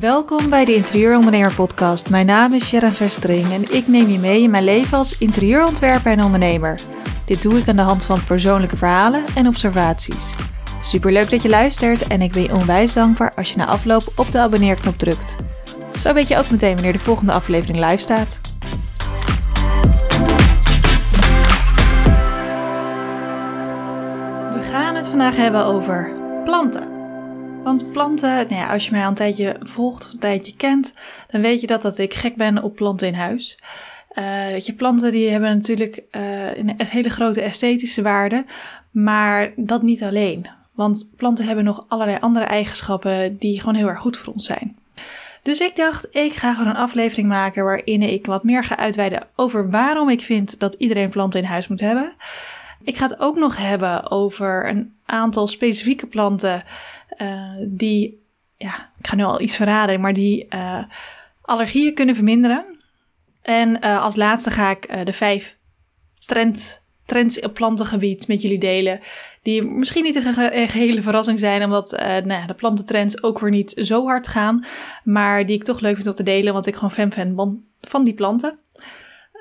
Welkom bij de Interieurondernemer Podcast. Mijn naam is Sharon Vestering en ik neem je mee in mijn leven als interieurontwerper en ondernemer. Dit doe ik aan de hand van persoonlijke verhalen en observaties. Superleuk dat je luistert en ik ben je onwijs dankbaar als je na afloop op de abonneerknop drukt. Zo weet je ook meteen wanneer de volgende aflevering live staat. We gaan het vandaag hebben over planten. Want planten, nou ja, als je mij al een tijdje volgt of een tijdje kent, dan weet je dat, dat ik gek ben op planten in huis. Uh, je, planten die hebben natuurlijk uh, een hele grote esthetische waarde, maar dat niet alleen. Want planten hebben nog allerlei andere eigenschappen die gewoon heel erg goed voor ons zijn. Dus ik dacht, ik ga gewoon een aflevering maken waarin ik wat meer ga uitweiden over waarom ik vind dat iedereen planten in huis moet hebben. Ik ga het ook nog hebben over een aantal specifieke planten uh, die, ja, ik ga nu al iets verraden, maar die uh, allergieën kunnen verminderen. En uh, als laatste ga ik de vijf trend, trends op plantengebied met jullie delen. Die misschien niet een gehele verrassing zijn, omdat nou de plantentrends ook weer niet zo hard gaan. Maar die ik toch leuk vind om te delen, want ik gewoon fan ben van, van die planten.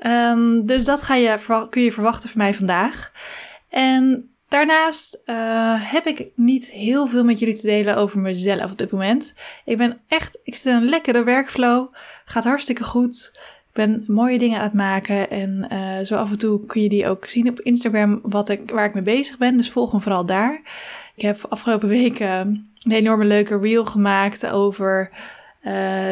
Um, dus dat ga je, kun je verwachten van mij vandaag. En Daarnaast uh, heb ik niet heel veel met jullie te delen over mezelf op dit moment. Ik ben echt, ik zit in een lekkere workflow. Gaat hartstikke goed. Ik ben mooie dingen aan het maken. En uh, zo af en toe kun je die ook zien op Instagram wat ik, waar ik mee bezig ben. Dus volg me vooral daar. Ik heb afgelopen weken een enorme leuke reel gemaakt over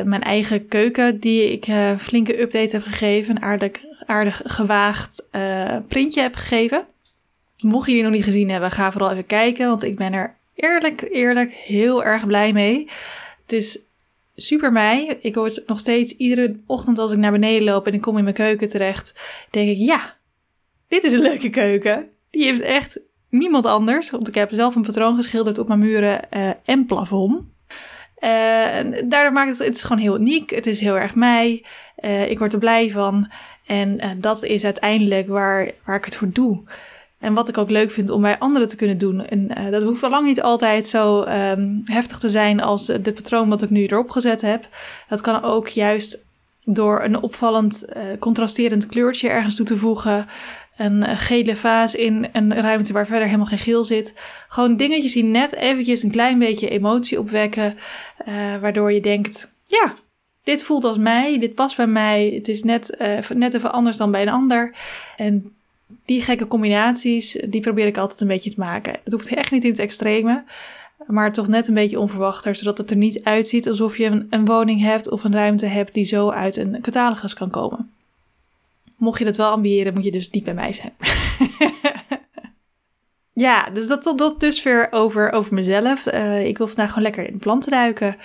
mijn eigen keuken. Die ik flinke update heb gegeven. Een aardig, aardig gewaagd printje heb gegeven. Mocht je die nog niet gezien hebben, ga vooral even kijken, want ik ben er eerlijk, eerlijk heel erg blij mee. Het is super mei. Ik word nog steeds iedere ochtend als ik naar beneden loop en ik kom in mijn keuken terecht, denk ik, ja, dit is een leuke keuken. Die heeft echt niemand anders, want ik heb zelf een patroon geschilderd op mijn muren uh, en plafond. Uh, daardoor maakt het, het is gewoon heel uniek. Het is heel erg mij. Uh, ik word er blij van. En dat is uiteindelijk waar, waar ik het voor doe. En wat ik ook leuk vind om bij anderen te kunnen doen. En uh, dat hoeft wel lang niet altijd zo um, heftig te zijn als dit patroon wat ik nu erop gezet heb. Dat kan ook juist door een opvallend uh, contrasterend kleurtje ergens toe te voegen. Een uh, gele vaas in een ruimte waar verder helemaal geen geel zit. Gewoon dingetjes die net eventjes een klein beetje emotie opwekken. waardoor je denkt, ja, dit voelt als mij, dit past bij mij. Het is net, net even anders dan bij een ander. En die gekke combinaties, die probeer ik altijd een beetje te maken. Het hoeft echt niet in het extreme, maar toch net een beetje onverwachter, zodat het er niet uitziet alsof je een, een woning hebt of een ruimte hebt die zo uit een catalogus kan komen. Mocht je dat wel ambiëren, moet je dus niet bij mij zijn. ja, dus dat tot dusver over, over mezelf. Uh, ik wil vandaag gewoon lekker in planten duiken.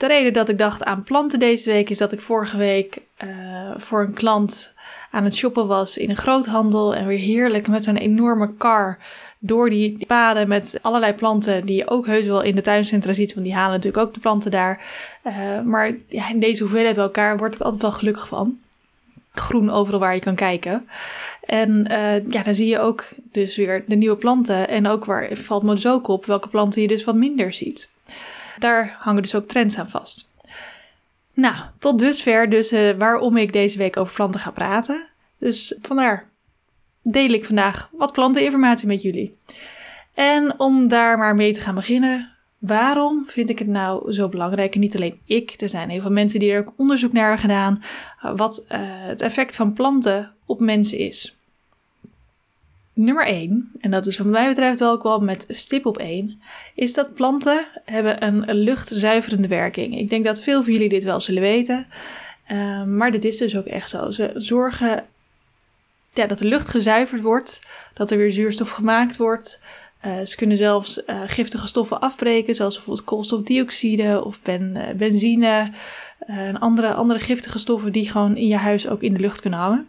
De reden dat ik dacht aan planten deze week is dat ik vorige week uh, voor een klant aan het shoppen was in een groothandel en weer heerlijk met zo'n enorme kar door die paden met allerlei planten die je ook heus wel in de tuincentra ziet, want die halen natuurlijk ook de planten daar. Uh, maar ja, in deze hoeveelheid bij elkaar word ik altijd wel gelukkig van. Groen overal waar je kan kijken. En uh, ja, dan zie je ook dus weer de nieuwe planten. En ook waar valt me dus ook op welke planten je dus wat minder ziet. Daar hangen dus ook trends aan vast. Nou, tot dusver dus uh, waarom ik deze week over planten ga praten. Dus vandaar deel ik vandaag wat planteninformatie met jullie. En om daar maar mee te gaan beginnen, waarom vind ik het nou zo belangrijk? En niet alleen ik, er zijn heel veel mensen die er ook onderzoek naar hebben gedaan, uh, wat uh, het effect van planten op mensen is. Nummer 1, en dat is wat mij betreft ook wel met stip op 1, is dat planten hebben een luchtzuiverende werking. Ik denk dat veel van jullie dit wel zullen weten, uh, maar dit is dus ook echt zo. Ze zorgen ja, dat de lucht gezuiverd wordt, dat er weer zuurstof gemaakt wordt. Uh, ze kunnen zelfs uh, giftige stoffen afbreken, zoals bijvoorbeeld koolstofdioxide of ben, benzine en andere, andere giftige stoffen die gewoon in je huis ook in de lucht kunnen hangen.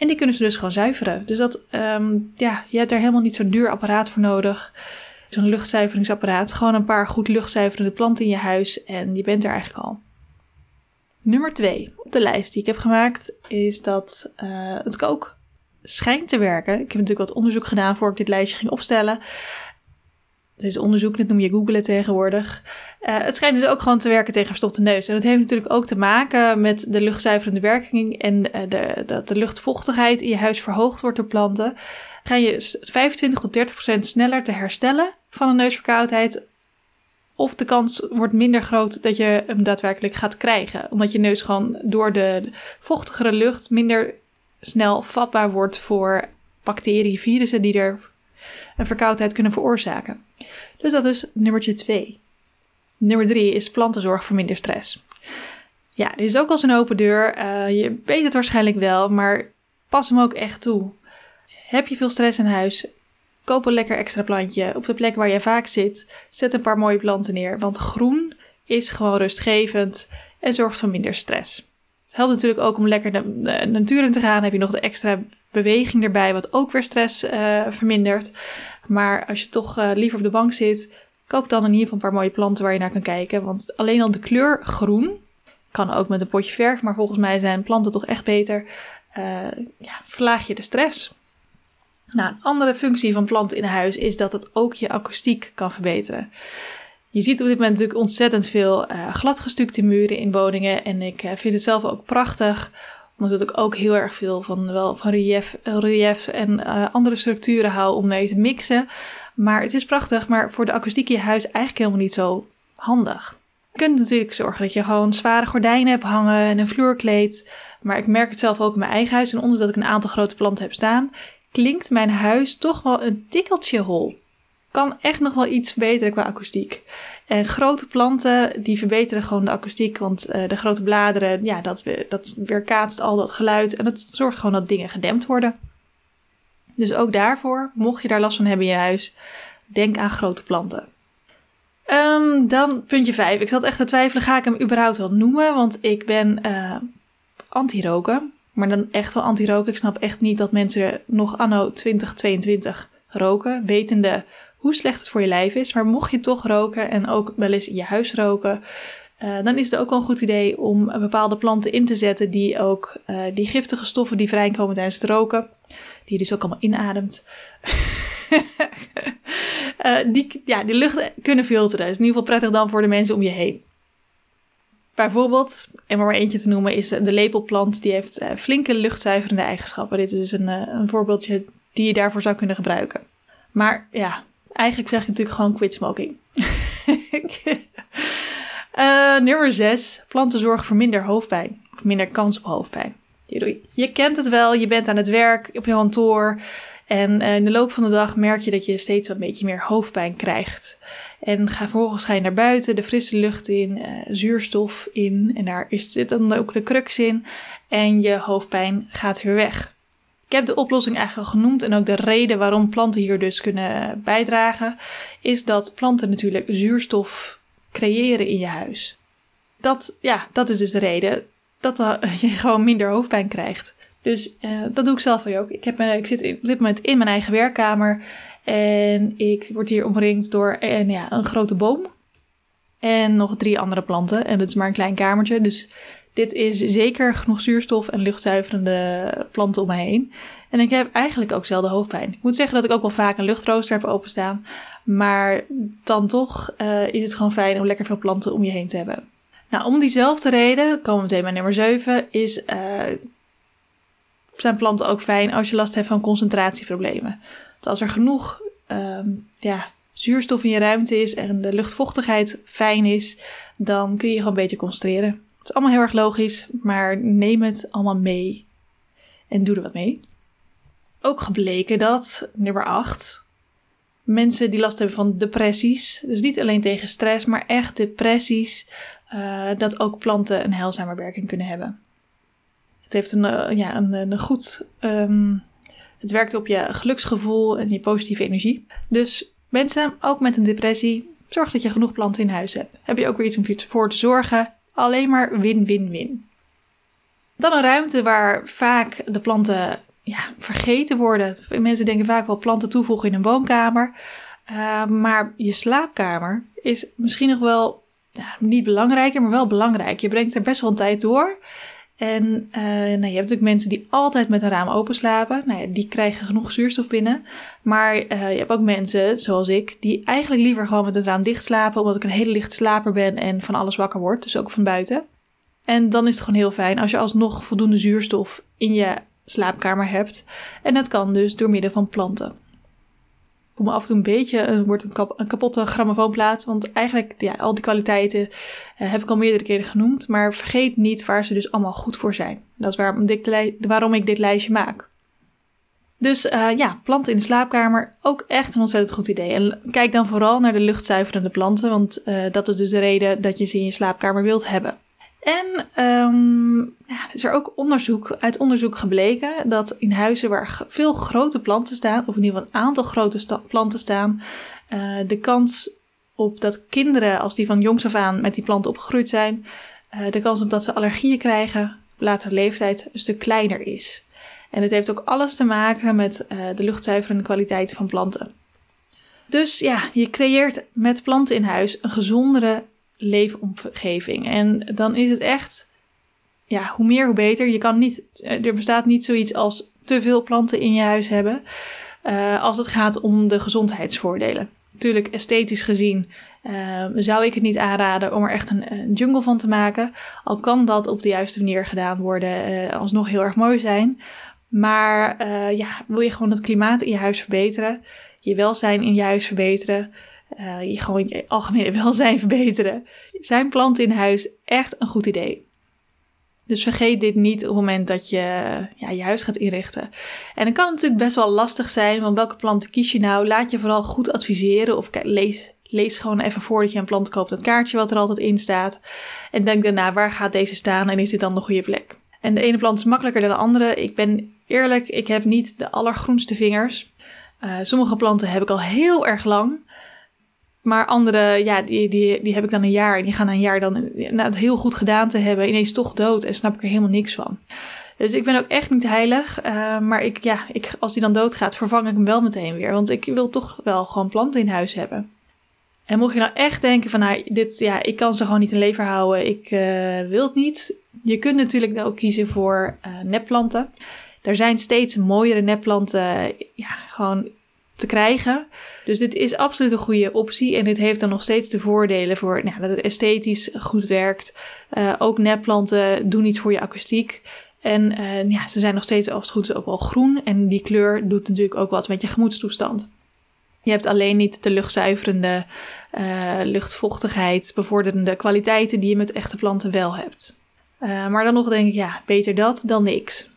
En die kunnen ze dus gewoon zuiveren. Dus dat, um, ja, je hebt er helemaal niet zo'n duur apparaat voor nodig. Zo'n luchtzuiveringsapparaat. Gewoon een paar goed luchtzuiverende planten in je huis en je bent er eigenlijk al. Nummer 2 op de lijst die ik heb gemaakt is dat uh, het kook schijnt te werken. Ik heb natuurlijk wat onderzoek gedaan voor ik dit lijstje ging opstellen. Is onderzoek, dit noem je googlen tegenwoordig. Uh, het schijnt dus ook gewoon te werken tegen verstopte neus. En dat heeft natuurlijk ook te maken met de luchtzuiverende werking en uh, de, dat de luchtvochtigheid in je huis verhoogd wordt door planten. Ga je 25 tot 30 procent sneller te herstellen van een neusverkoudheid. Of de kans wordt minder groot dat je hem daadwerkelijk gaat krijgen. Omdat je neus gewoon door de vochtigere lucht minder snel vatbaar wordt voor bacteriën, virussen die er een verkoudheid kunnen veroorzaken. Dus dat is nummertje 2. Nummer 3 is plantenzorg voor minder stress. Ja, dit is ook als een open deur. Uh, je weet het waarschijnlijk wel, maar pas hem ook echt toe. Heb je veel stress in huis? Koop een lekker extra plantje op de plek waar je vaak zit. Zet een paar mooie planten neer, want groen is gewoon rustgevend en zorgt voor minder stress. Het helpt natuurlijk ook om lekker de, natuur in te gaan. Dan heb je nog de extra beweging erbij, wat ook weer stress uh, vermindert. Maar als je toch uh, liever op de bank zit, koop dan in ieder geval een paar mooie planten waar je naar kan kijken. Want alleen al de kleur groen, kan ook met een potje verf, maar volgens mij zijn planten toch echt beter. Uh, ja, verlaag je de stress. Nou, een andere functie van planten in huis is dat het ook je akoestiek kan verbeteren. Je ziet op dit moment natuurlijk ontzettend veel uh, gladgestukte muren in woningen. En ik uh, vind het zelf ook prachtig, omdat ik ook heel erg veel van, wel, van relief, relief en uh, andere structuren hou om mee te mixen. Maar het is prachtig, maar voor de akoestiek in je huis eigenlijk helemaal niet zo handig. Je kunt natuurlijk zorgen dat je gewoon zware gordijnen hebt hangen en een vloerkleed. Maar ik merk het zelf ook in mijn eigen huis. En ondanks dat ik een aantal grote planten heb staan, klinkt mijn huis toch wel een tikkeltje hol. Kan echt nog wel iets verbeteren qua akoestiek. En grote planten, die verbeteren gewoon de akoestiek. Want uh, de grote bladeren, ja, dat, dat weerkaatst al dat geluid. En het zorgt gewoon dat dingen gedempt worden. Dus ook daarvoor, mocht je daar last van hebben in je huis, denk aan grote planten. Um, dan puntje 5. Ik zat echt te twijfelen, ga ik hem überhaupt wel noemen? Want ik ben uh, anti-roken. Maar dan echt wel anti-roken. Ik snap echt niet dat mensen nog anno 2022 roken. Wetende hoe slecht het voor je lijf is. Maar mocht je toch roken en ook wel eens in je huis roken. Uh, dan is het ook wel een goed idee om bepaalde planten in te zetten die ook uh, die giftige stoffen die vrijkomen tijdens het roken, die je dus ook allemaal inademt, uh, die, ja, die lucht kunnen filteren. Dat is in ieder geval prettig dan voor de mensen om je heen. Bijvoorbeeld, en maar, maar eentje te noemen, is de lepelplant. Die heeft flinke luchtzuiverende eigenschappen. Dit is dus een, een voorbeeldje die je daarvoor zou kunnen gebruiken. Maar ja, eigenlijk zeg ik natuurlijk gewoon quit smoking. uh, nummer 6. Planten zorgen voor minder hoofdpijn. Of minder kans op hoofdpijn. Je, kent het wel, je bent aan het werk op je kantoor. En in de loop van de dag merk je dat je steeds een beetje meer hoofdpijn krijgt. En ga vervolgens ga je naar buiten, de frisse lucht in, uh, zuurstof in. En daar zit dan ook de crux in. En je hoofdpijn gaat weer weg. Ik heb de oplossing eigenlijk al genoemd en ook de reden waarom planten hier dus kunnen bijdragen, is dat planten natuurlijk zuurstof creëren in je huis. Dat, ja, dat is dus de reden dat je gewoon minder hoofdpijn krijgt. Dus uh, dat doe ik zelf ook. Ik, heb, ik zit op dit moment in mijn eigen werkkamer en ik word hier omringd door en, eh, ja, een grote boom en nog drie andere planten. En het is maar een klein kamertje, dus dit is zeker genoeg zuurstof en luchtzuiverende planten om me heen. En ik heb eigenlijk ook zelden hoofdpijn. Ik moet zeggen dat ik ook wel vaak een luchtrooster heb openstaan. Maar dan toch uh, is het gewoon fijn om lekker veel planten om je heen te hebben. Nou, om diezelfde reden, komen we meteen bij nummer 7, is, uh, zijn planten ook fijn als je last hebt van concentratieproblemen. Want als er genoeg um, ja, zuurstof in je ruimte is en de luchtvochtigheid fijn is, dan kun je gewoon beter concentreren. Het is allemaal heel erg logisch, maar neem het allemaal mee en doe er wat mee. Ook gebleken dat, nummer 8, mensen die last hebben van depressies, dus niet alleen tegen stress, maar echt depressies, uh, dat ook planten een heilzame werking kunnen hebben. Het heeft een, uh, ja, een, een goed. Um, het werkt op je geluksgevoel en je positieve energie. Dus mensen, ook met een depressie, zorg dat je genoeg planten in huis hebt. Heb je ook weer iets om voor te zorgen. Alleen maar win-win-win. Dan een ruimte waar vaak de planten ja, vergeten worden. Mensen denken vaak wel planten toevoegen in een woonkamer. Uh, maar je slaapkamer is misschien nog wel niet belangrijker, maar wel belangrijk. Je brengt er best wel een tijd door. En uh, nou, je hebt natuurlijk mensen die altijd met een raam open slapen. Nou ja, die krijgen genoeg zuurstof binnen. Maar uh, je hebt ook mensen, zoals ik, die eigenlijk liever gewoon met het raam dicht slapen. Omdat ik een hele licht slaper ben en van alles wakker word. Dus ook van buiten. En dan is het gewoon heel fijn als je alsnog voldoende zuurstof in je slaapkamer hebt. En dat kan dus door middel van planten voel me af en toe een beetje, uh, wordt een, kap, een kapotte grammofoonplaat. Want eigenlijk, ja, al die kwaliteiten uh, heb ik al meerdere keren genoemd. Maar vergeet niet waar ze dus allemaal goed voor zijn. Dat is waarom, dit, waarom ik dit lijstje maak. Dus uh, ja, planten in de slaapkamer, ook echt een ontzettend goed idee. En kijk dan vooral naar de luchtzuiverende planten, want dat is dus de reden dat je ze in je slaapkamer wilt hebben. En um, ja, is er ook onderzoek, uit onderzoek gebleken dat in huizen waar veel grote planten staan, of in ieder geval een aantal grote planten staan, uh, de kans op dat kinderen, als die van jongs af aan met die planten opgegroeid zijn, uh, de kans op dat ze allergieën krijgen op latere leeftijd een stuk kleiner is. En het heeft ook alles te maken met uh, de luchtzuiverende kwaliteit van planten. Dus ja, je creëert met planten in huis een gezondere leefomgeving. En dan is het echt, ja, hoe meer hoe beter. Je kan niet, eh, er bestaat niet zoiets als te veel planten in je huis hebben. Uh, als het gaat om de gezondheidsvoordelen. Natuurlijk, esthetisch gezien uh, zou ik het niet aanraden om er echt een, een, jungle van te maken. Al kan dat op de juiste manier gedaan worden, uh, alsnog heel erg mooi zijn. Maar ja, wil je gewoon het klimaat in je huis verbeteren, je welzijn in je huis verbeteren, uh, je gewoon je algemene welzijn verbeteren, zijn planten in huis echt een goed idee. Dus vergeet dit niet op het moment dat je ja, je huis gaat inrichten. En dan kan natuurlijk best wel lastig zijn, want welke planten kies je nou? Laat je vooral goed adviseren of lees, lees gewoon even voordat je een plant koopt dat kaartje wat er altijd in staat. En denk daarna, waar gaat deze staan en is dit dan de goede plek? En de ene plant is makkelijker dan de andere. Ik ben eerlijk, ik heb niet de allergroenste vingers. Uh, sommige planten heb ik al heel erg lang. Maar andere, ja, die, die, die heb ik dan een jaar. En die gaan een jaar dan, na het heel goed gedaan te hebben, ineens toch dood. En snap ik er helemaal niks van. Dus ik ben ook echt niet heilig. Uh, maar ik, ja, ik, als die dan doodgaat, vervang ik hem wel meteen weer. Want ik wil toch wel gewoon planten in huis hebben. En mocht je nou echt denken van, nou, dit, ja, ik kan ze gewoon niet in leven houden. Ik uh, wil het niet. Je kunt natuurlijk ook kiezen voor uh, nepplanten. Er zijn steeds mooiere nepplanten. Ja, gewoon te krijgen. Dus dit is absoluut een goede optie. En dit heeft dan nog steeds de voordelen voor nou, dat het esthetisch goed werkt. Uh, ook nepplanten doen iets voor je akoestiek. En uh, ja, ze zijn nog steeds als het goed is ook wel groen. En die kleur doet natuurlijk ook wat met je gemoedstoestand. Je hebt alleen niet de luchtzuiverende, uh, luchtvochtigheid, bevorderende kwaliteiten die je met echte planten wel hebt. maar dan nog denk ik, ja, beter dat dan niks.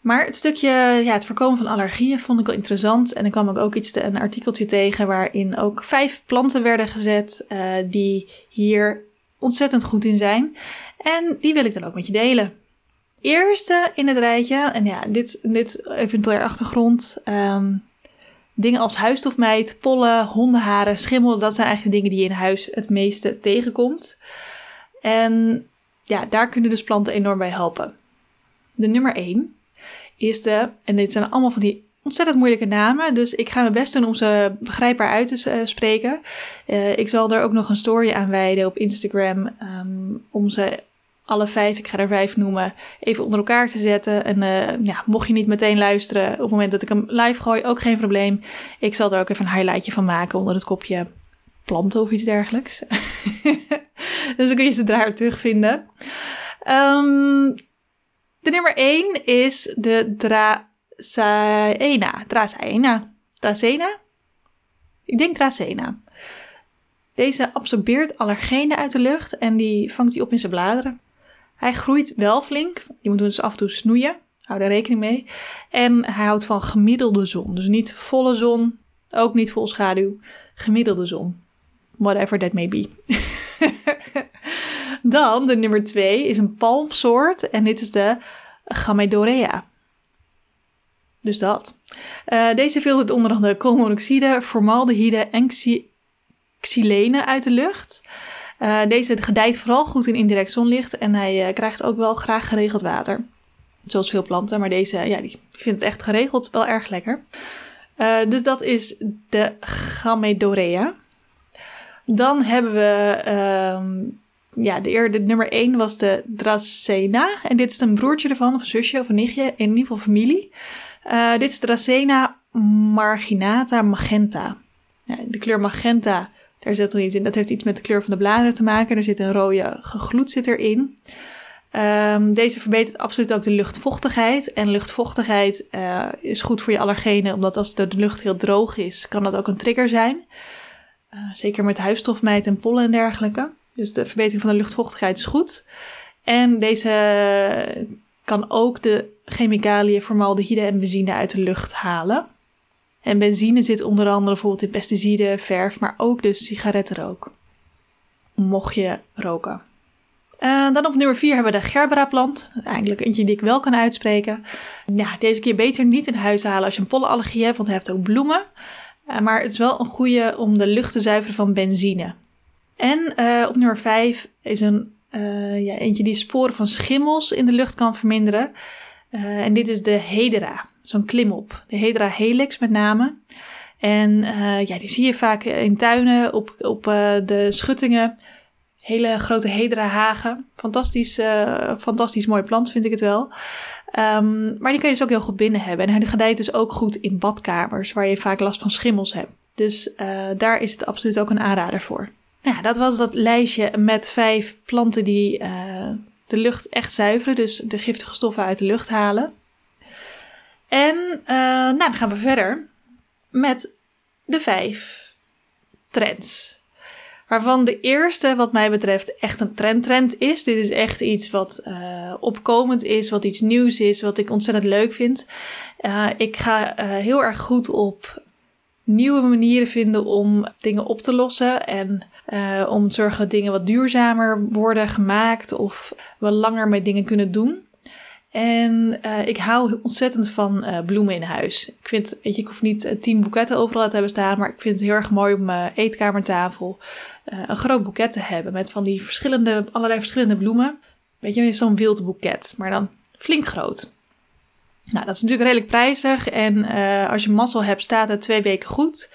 Maar het stukje, ja, het voorkomen van allergieën vond ik wel interessant. En ik kwam ook iets een artikeltje tegen waarin ook vijf planten werden gezet uh, die hier ontzettend goed in zijn. En die wil ik dan ook met je delen. Eerste in het rijtje, en ja, dit, dit even ter achtergrond. Um, dingen als huisstofmijt, pollen, hondenharen, schimmel, dat zijn eigenlijk de dingen die je in huis het meeste tegenkomt. En ja, daar kunnen dus planten enorm bij helpen. De nummer 1 de, en dit zijn allemaal van die ontzettend moeilijke namen, dus ik ga mijn best doen om ze begrijpbaar uit te uh, spreken. Uh, ik zal er ook nog een story aan wijden op Instagram um, om ze alle vijf, ik ga er vijf noemen, even onder elkaar te zetten. En uh, ja, mocht je niet meteen luisteren op het moment dat ik hem live gooi, ook geen probleem. Ik zal er ook even een highlightje van maken onder het kopje planten of iets dergelijks. dus dan kun je ze daar terugvinden. Um, de nummer 1 is de Dracaena. Dracaena. Dracena? Ik denk Dracena. Deze absorbeert allergenen uit de lucht en die vangt hij op in zijn bladeren. Hij groeit wel flink. Je moet dus af en toe snoeien. Hou daar rekening mee. En hij houdt van gemiddelde zon. Dus niet volle zon, ook niet vol schaduw. Gemiddelde zon. Whatever that may be. Dan de nummer 2 is een palmsoort en dit is de Gamedorea. Dus dat. Uh, deze filtert onder andere koolmonoxide, formaldehyde en xylene uit de lucht. Uh, deze gedijt vooral goed in indirect zonlicht en hij uh, krijgt ook wel graag geregeld water. Zoals veel planten, maar deze ja, die vindt het echt geregeld wel erg lekker. dus dat is de Gamedorea. Dan hebben we ehm, ja, de, de nummer 1 was de Dracena. En dit is een broertje ervan, of een zusje of een nichtje, in ieder geval familie. Uh, dit is Dracena marginata magenta. Ja, de kleur magenta, daar zit er iets in. Dat heeft iets met de kleur van de bladeren te maken. Er zit een rode gegloed zit erin. Um, deze verbetert absoluut ook de luchtvochtigheid. En luchtvochtigheid uh, is goed voor je allergenen, omdat als de lucht heel droog is, kan dat ook een trigger zijn. Uh, zeker met huisstofmijt en pollen en dergelijke. Dus de verbetering van de luchtvochtigheid is goed. En deze kan ook de chemicaliën formaldehyde en benzine uit de lucht halen. En benzine zit onder andere bijvoorbeeld in pesticiden, verf, maar ook dus sigarettenrook. Mocht je roken. Uh, dan op nummer 4 hebben we de gerbera-plant. Eigenlijk eentje die ik wel kan uitspreken. Deze keer beter niet in huis halen als je een pollenallergie hebt, want hij heeft ook bloemen. Uh, maar het is wel een goede om de lucht te zuiveren van benzine. En uh, op nummer 5 is een ja, eentje die sporen van schimmels in de lucht kan verminderen. en dit is de Hedera, zo'n klimop. De Hedera helix met name. En ja, die zie je vaak in tuinen, op, op de schuttingen hele grote hedera-hagen. Fantastisch, uh, fantastisch mooie plant vind ik het wel. Um, maar die kun je dus ook heel goed binnen hebben. En hij gedijt dus ook goed in badkamers, waar je vaak last van schimmels hebt. Dus daar is het absoluut ook een aanrader voor. Nou ja, dat was dat lijstje met vijf planten die uh, de lucht echt zuiveren. Dus de giftige stoffen uit de lucht halen. En nou, dan gaan we verder met de vijf trends Waarvan de eerste, wat mij betreft, echt een trendtrend is. Dit is echt iets wat uh, opkomend is, wat iets nieuws is, wat ik ontzettend leuk vind. Ik ga heel erg goed op nieuwe manieren vinden om dingen op te lossen. En om te zorgen dat dingen wat duurzamer worden gemaakt of we langer met dingen kunnen doen. En uh, ik hou ontzettend van uh, bloemen in huis. Ik vind, weet je, ik hoef niet tien boeketten overal te hebben staan, maar ik vind het heel erg mooi op mijn eetkamertafel een groot boeket te hebben met van die verschillende, allerlei verschillende bloemen. Weet je, zo'n wild boeket, maar dan flink groot. Nou, dat is natuurlijk redelijk prijzig en als je mazzel hebt, staat het twee weken goed.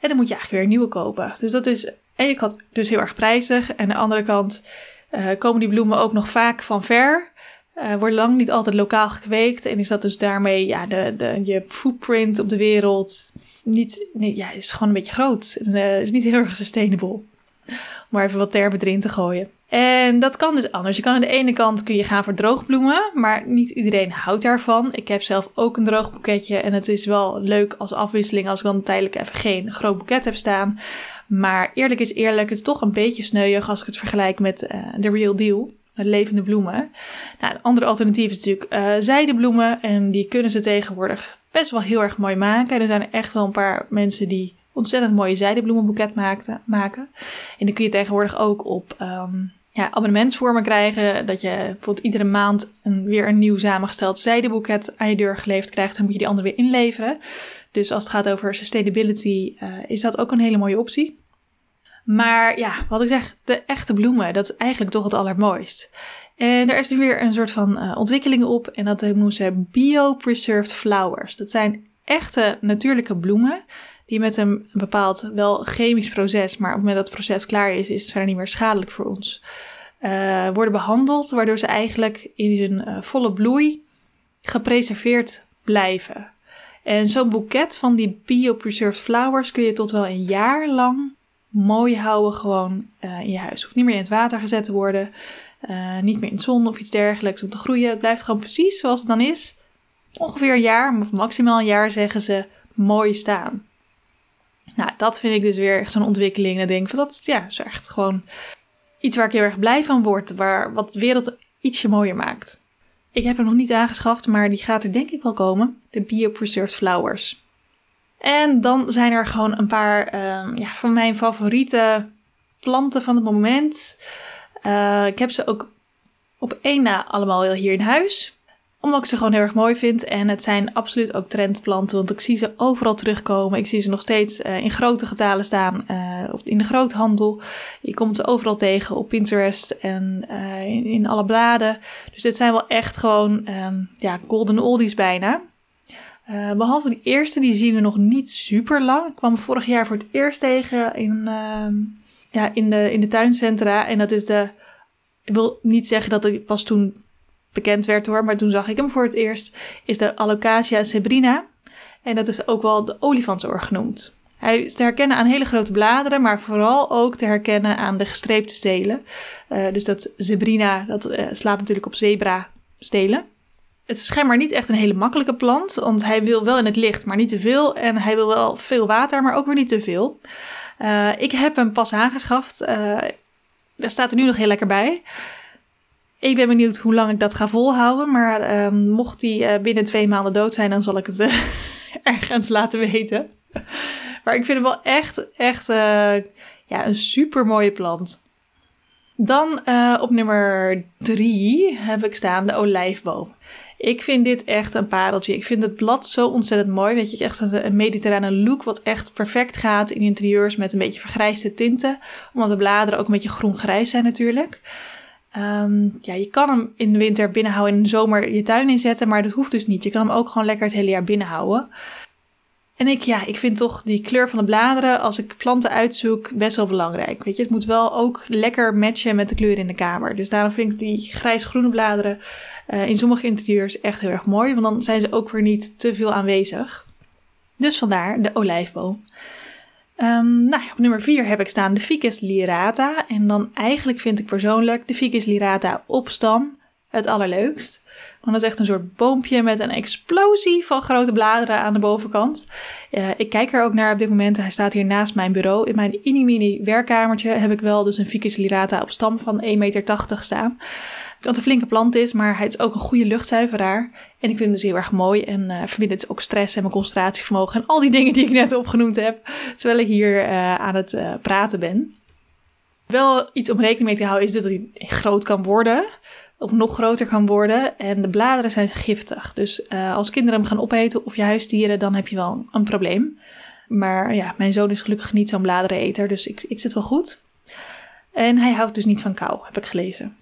En dan moet je eigenlijk weer een nieuwe kopen. Dus dat is en je kant dus heel erg prijzig. En aan de andere kant komen die bloemen ook nog vaak van ver. Uh, wordt lang niet altijd lokaal gekweekt. En is dat dus daarmee ja, de, de, je footprint op de wereld niet, ja, is gewoon een beetje groot. En, uh, is niet heel erg sustainable. Maar even wat termen erin te gooien. En dat kan dus anders. Je kan aan de ene kant kun je gaan voor droogbloemen, maar niet iedereen houdt daarvan. Ik heb zelf ook een droog boeketje en het is wel leuk als afwisseling als ik dan tijdelijk even geen groot boeket heb staan. Maar eerlijk is eerlijk, het is toch een beetje sneuig als ik het vergelijk met uh, de real deal met levende bloemen. Nou, een andere alternatief is natuurlijk uh, zijdebloemen. En die kunnen ze tegenwoordig best wel heel erg mooi maken. Er zijn echt wel een paar mensen die ontzettend mooie zijdebloemenboeket maakten, maken. En die kun je tegenwoordig ook op um, ja, abonnementsvormen krijgen. Dat je bijvoorbeeld iedere maand een, weer een nieuw samengesteld zijdeboeket aan je deur geleverd krijgt. Dan moet je die andere weer inleveren. Dus als het gaat over sustainability, uh, is dat ook een hele mooie optie. Maar ja, wat ik zeg, de echte bloemen, dat is eigenlijk toch het allermooist. En er is nu weer een soort van uh, ontwikkeling op en dat noemen ze bio-preserved flowers. Dat zijn echte natuurlijke bloemen die met een bepaald wel chemisch proces, maar op het moment dat het proces klaar is, is het verder niet meer schadelijk voor ons. Uh, worden behandeld, waardoor ze eigenlijk in hun volle bloei gepreserveerd blijven. En zo'n boeket van die bio-preserved flowers kun je tot wel een jaar lang mooi houden gewoon uh, in je huis. Hoeft niet meer in het water gezet te worden. Uh, niet meer in de zon of iets dergelijks om te groeien. Het blijft gewoon precies zoals het dan is. Ongeveer een jaar, of maximaal een jaar zeggen ze, mooi staan. Nou, dat vind ik dus weer echt zo'n ontwikkeling. En denk van dat ja, is echt gewoon iets waar ik heel erg blij van word. Waar, wat de wereld ietsje mooier maakt. Ik heb hem nog niet aangeschaft, maar die gaat er denk ik wel komen. De Bio Preserved Flowers. En dan zijn er gewoon een paar um, ja, van mijn favoriete planten van het moment. Uh, ik heb ze ook op één na allemaal hier in huis. Omdat ik ze gewoon heel erg mooi vind. En het zijn absoluut ook trendplanten. Want ik zie ze overal terugkomen. Ik zie ze nog steeds uh, in grote getalen staan. Uh, in de groothandel. Je komt ze overal tegen op Pinterest en in, in, alle bladen. Dus dit zijn wel echt gewoon um, ja, golden oldies bijna. Behalve die eerste, die zien we nog niet super lang. Ik kwam vorig jaar voor het eerst tegen in, uh, ja, in, de, in de tuincentra. En dat is de. Ik wil niet zeggen dat het pas toen bekend werd hoor, maar toen zag ik hem voor het eerst. Is de Alocasia zebrina. En dat is ook wel de olifantsoor genoemd. Hij is te herkennen aan hele grote bladeren, maar vooral ook te herkennen aan de gestreepte stelen. Uh, dus dat zebrina, dat uh, slaat natuurlijk op zebra stelen. Het is schijnbaar niet echt een hele makkelijke plant, want hij wil wel in het licht, maar niet te veel. En hij wil wel veel water, maar ook weer niet te veel. Uh, ik heb hem pas aangeschaft. daar staat er nu nog heel lekker bij. Ik ben benieuwd hoe lang ik dat ga volhouden. Maar ehm, mocht hij binnen twee maanden dood zijn, dan zal ik het ergens laten weten. Maar ik vind hem wel echt, echt uh, ja, een super mooie plant. Dan op nummer drie heb ik staan de olijfboom. Ik vind dit echt een pareltje. Ik vind het blad zo ontzettend mooi. Weet je, echt een mediterrane look wat echt perfect gaat in interieurs met een beetje vergrijsde tinten. Omdat de bladeren ook een beetje groen-grijs zijn natuurlijk. Um, ja, je kan hem in de winter binnenhouden en in de zomer je tuin inzetten, maar dat hoeft dus niet. Je kan hem ook gewoon lekker het hele jaar binnenhouden. En ik, ja, ik vind toch die kleur van de bladeren, als ik planten uitzoek, best wel belangrijk. Weet je, het moet wel ook lekker matchen met de kleur in de kamer. Dus daarom vind ik die grijs-groene bladeren uh, in sommige interieurs echt heel erg mooi. Want dan zijn ze ook weer niet te veel aanwezig. Dus vandaar de olijfboom. Um, nou, op nummer 4 heb ik staan de Ficus lirata. En dan eigenlijk vind ik persoonlijk de Ficus lirata op stam het allerleukst. Want dat is echt een soort boompje met een explosie van grote bladeren aan de bovenkant. Uh, ik kijk er ook naar op dit moment. Hij staat hier naast mijn bureau. In mijn mini-mini werkkamertje heb ik wel dus een Ficus lirata op stam van 1,80 meter staan. Wat een flinke plant is, maar hij is ook een goede luchtzuiveraar. En ik vind hem dus heel erg mooi. En uh, verbindt dus ook stress en mijn concentratievermogen. En al die dingen die ik net opgenoemd heb. Terwijl ik hier uh, aan het uh, praten ben. Wel iets om rekening mee te houden is dat hij groot kan worden of nog groter kan worden. En de bladeren zijn giftig. Dus als kinderen hem gaan opeten of je huisdieren, dan heb je wel een probleem. Maar ja, mijn zoon is gelukkig niet zo'n bladereneter, dus ik, ik zit wel goed. En hij houdt dus niet van kou, heb ik gelezen.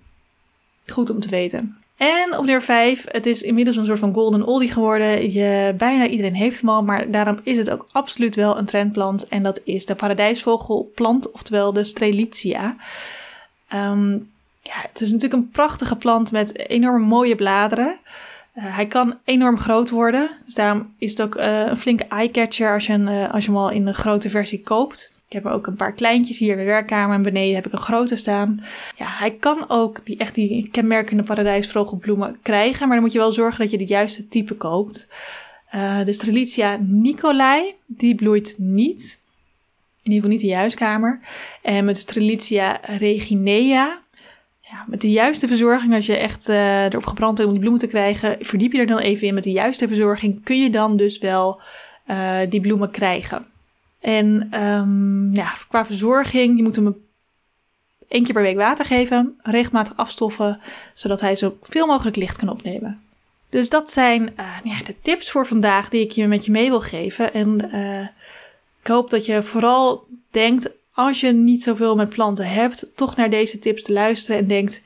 Goed om te weten. En op nummer 5, het is inmiddels een soort van golden oldie geworden. Je, bijna iedereen heeft hem al, maar daarom is het ook absoluut wel een trendplant. En dat is de paradijsvogelplant, oftewel de Strelitzia. Um, ja, het is natuurlijk een prachtige plant met enorm mooie bladeren. Uh, hij kan enorm groot worden. Dus daarom is het ook uh, een flinke eyecatcher als je, een, uh, als je hem al in de grote versie koopt. Ik heb er ook een paar kleintjes hier in de werkkamer en beneden heb ik een grote staan. Ja, hij kan ook die, echt die kenmerkende paradijsvogelbloemen krijgen. Maar dan moet je wel zorgen dat je de juiste type koopt. de Strelitzia nicolai, die bloeit niet. In ieder geval niet in je huiskamer. En met Strelitzia reginea, ja, met de juiste verzorging, als je echt uh, erop gebrand bent om die bloemen te krijgen, verdiep je er dan even in. Met de juiste verzorging kun je dan dus wel uh, die bloemen krijgen. En um, ja, qua verzorging, je moet hem één keer per week water geven, regelmatig afstoffen, zodat hij zoveel mogelijk licht kan opnemen. Dus dat zijn uh, ja, de tips voor vandaag die ik je met je mee wil geven. En ik hoop dat je vooral denkt als je niet zoveel met planten hebt, toch naar deze tips te luisteren en denkt: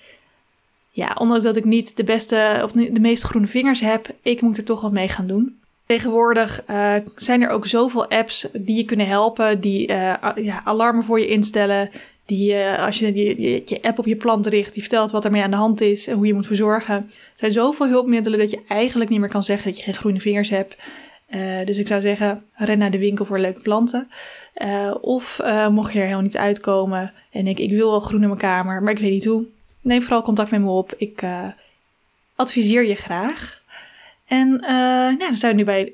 ja, ondanks dat ik niet de beste of de meest groene vingers heb, ik moet er toch wat mee gaan doen. Tegenwoordig uh, zijn er ook zoveel apps die je kunnen helpen, die uh, ja, alarmen voor je instellen. Die uh, als je je, je app op je plant richt, die vertelt wat ermee aan de hand is en hoe je moet verzorgen. Er zijn zoveel hulpmiddelen dat je eigenlijk niet meer kan zeggen dat je geen groene vingers hebt. Dus ik zou zeggen, ren naar de winkel voor leuke planten. Of mocht je er helemaal niet uitkomen en denk ik wil wel groen in mijn kamer, maar ik weet niet hoe. Neem vooral contact met me op. Ik adviseer je graag. En nou, dan zijn we nu bij het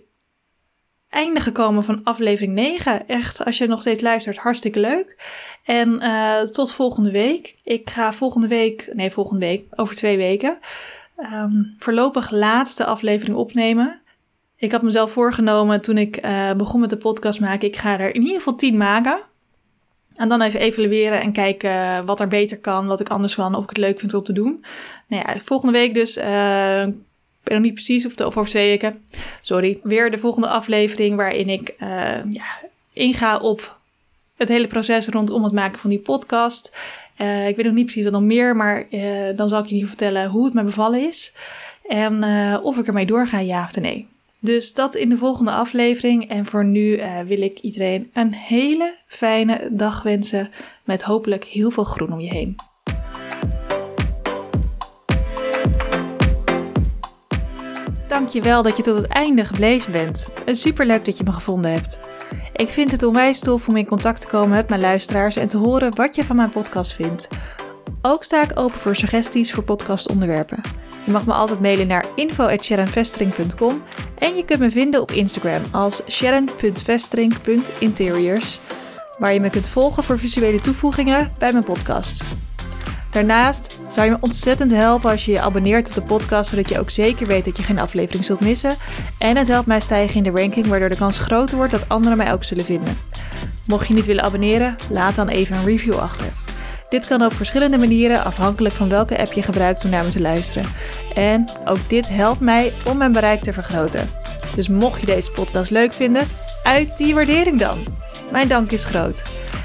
einde gekomen van aflevering 9. Echt, als je nog steeds luistert, hartstikke leuk. En tot volgende week. Ik ga volgende week, nee volgende week, over twee weken, um, voorlopig laatste aflevering opnemen. Ik had mezelf voorgenomen toen ik uh, begon met de podcast maken, ik ga er in ieder geval 10 maken. En dan even evalueren en kijken wat er beter kan, wat ik anders kan, of ik het leuk vind om te doen. Nou ja, volgende week dus, uh, ik ben nog niet precies of, of twee weken, sorry, weer de volgende aflevering waarin ik uh, ja, inga op het hele proces rondom het maken van die podcast. Uh, ik weet nog niet precies wat nog meer, maar dan zal ik niet vertellen hoe het me bevallen is. En of ik ermee doorga, ja of nee. Dus dat in de volgende aflevering. En voor nu wil ik iedereen een hele fijne dag wensen. Met hopelijk heel veel groen om je heen. Dankjewel dat je tot het einde gebleven bent. Superleuk dat je me gevonden hebt. Ik vind het onwijs tof om in contact te komen met mijn luisteraars en te horen wat je van mijn podcast vindt. Ook sta ik open voor suggesties voor podcastonderwerpen. Je mag me altijd mailen naar info.sharonvestering.com en je kunt me vinden op Instagram als sharon.vestering.interiors, waar je me kunt volgen voor visuele toevoegingen bij mijn podcast. Daarnaast zou je me ontzettend helpen als je je abonneert op de podcast, zodat je ook zeker weet dat je geen aflevering zult missen. En het helpt mij stijgen in de ranking, waardoor de kans groter wordt dat anderen mij ook zullen vinden. Mocht je niet willen abonneren, laat dan even een review achter. Dit kan op verschillende manieren, afhankelijk van welke app je gebruikt om naar me te luisteren. En ook dit helpt mij om mijn bereik te vergroten. Dus mocht je deze podcast leuk vinden, uit die waardering dan. Mijn dank is groot.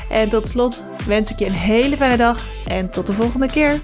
En tot slot wens ik je een hele fijne dag en tot de volgende keer.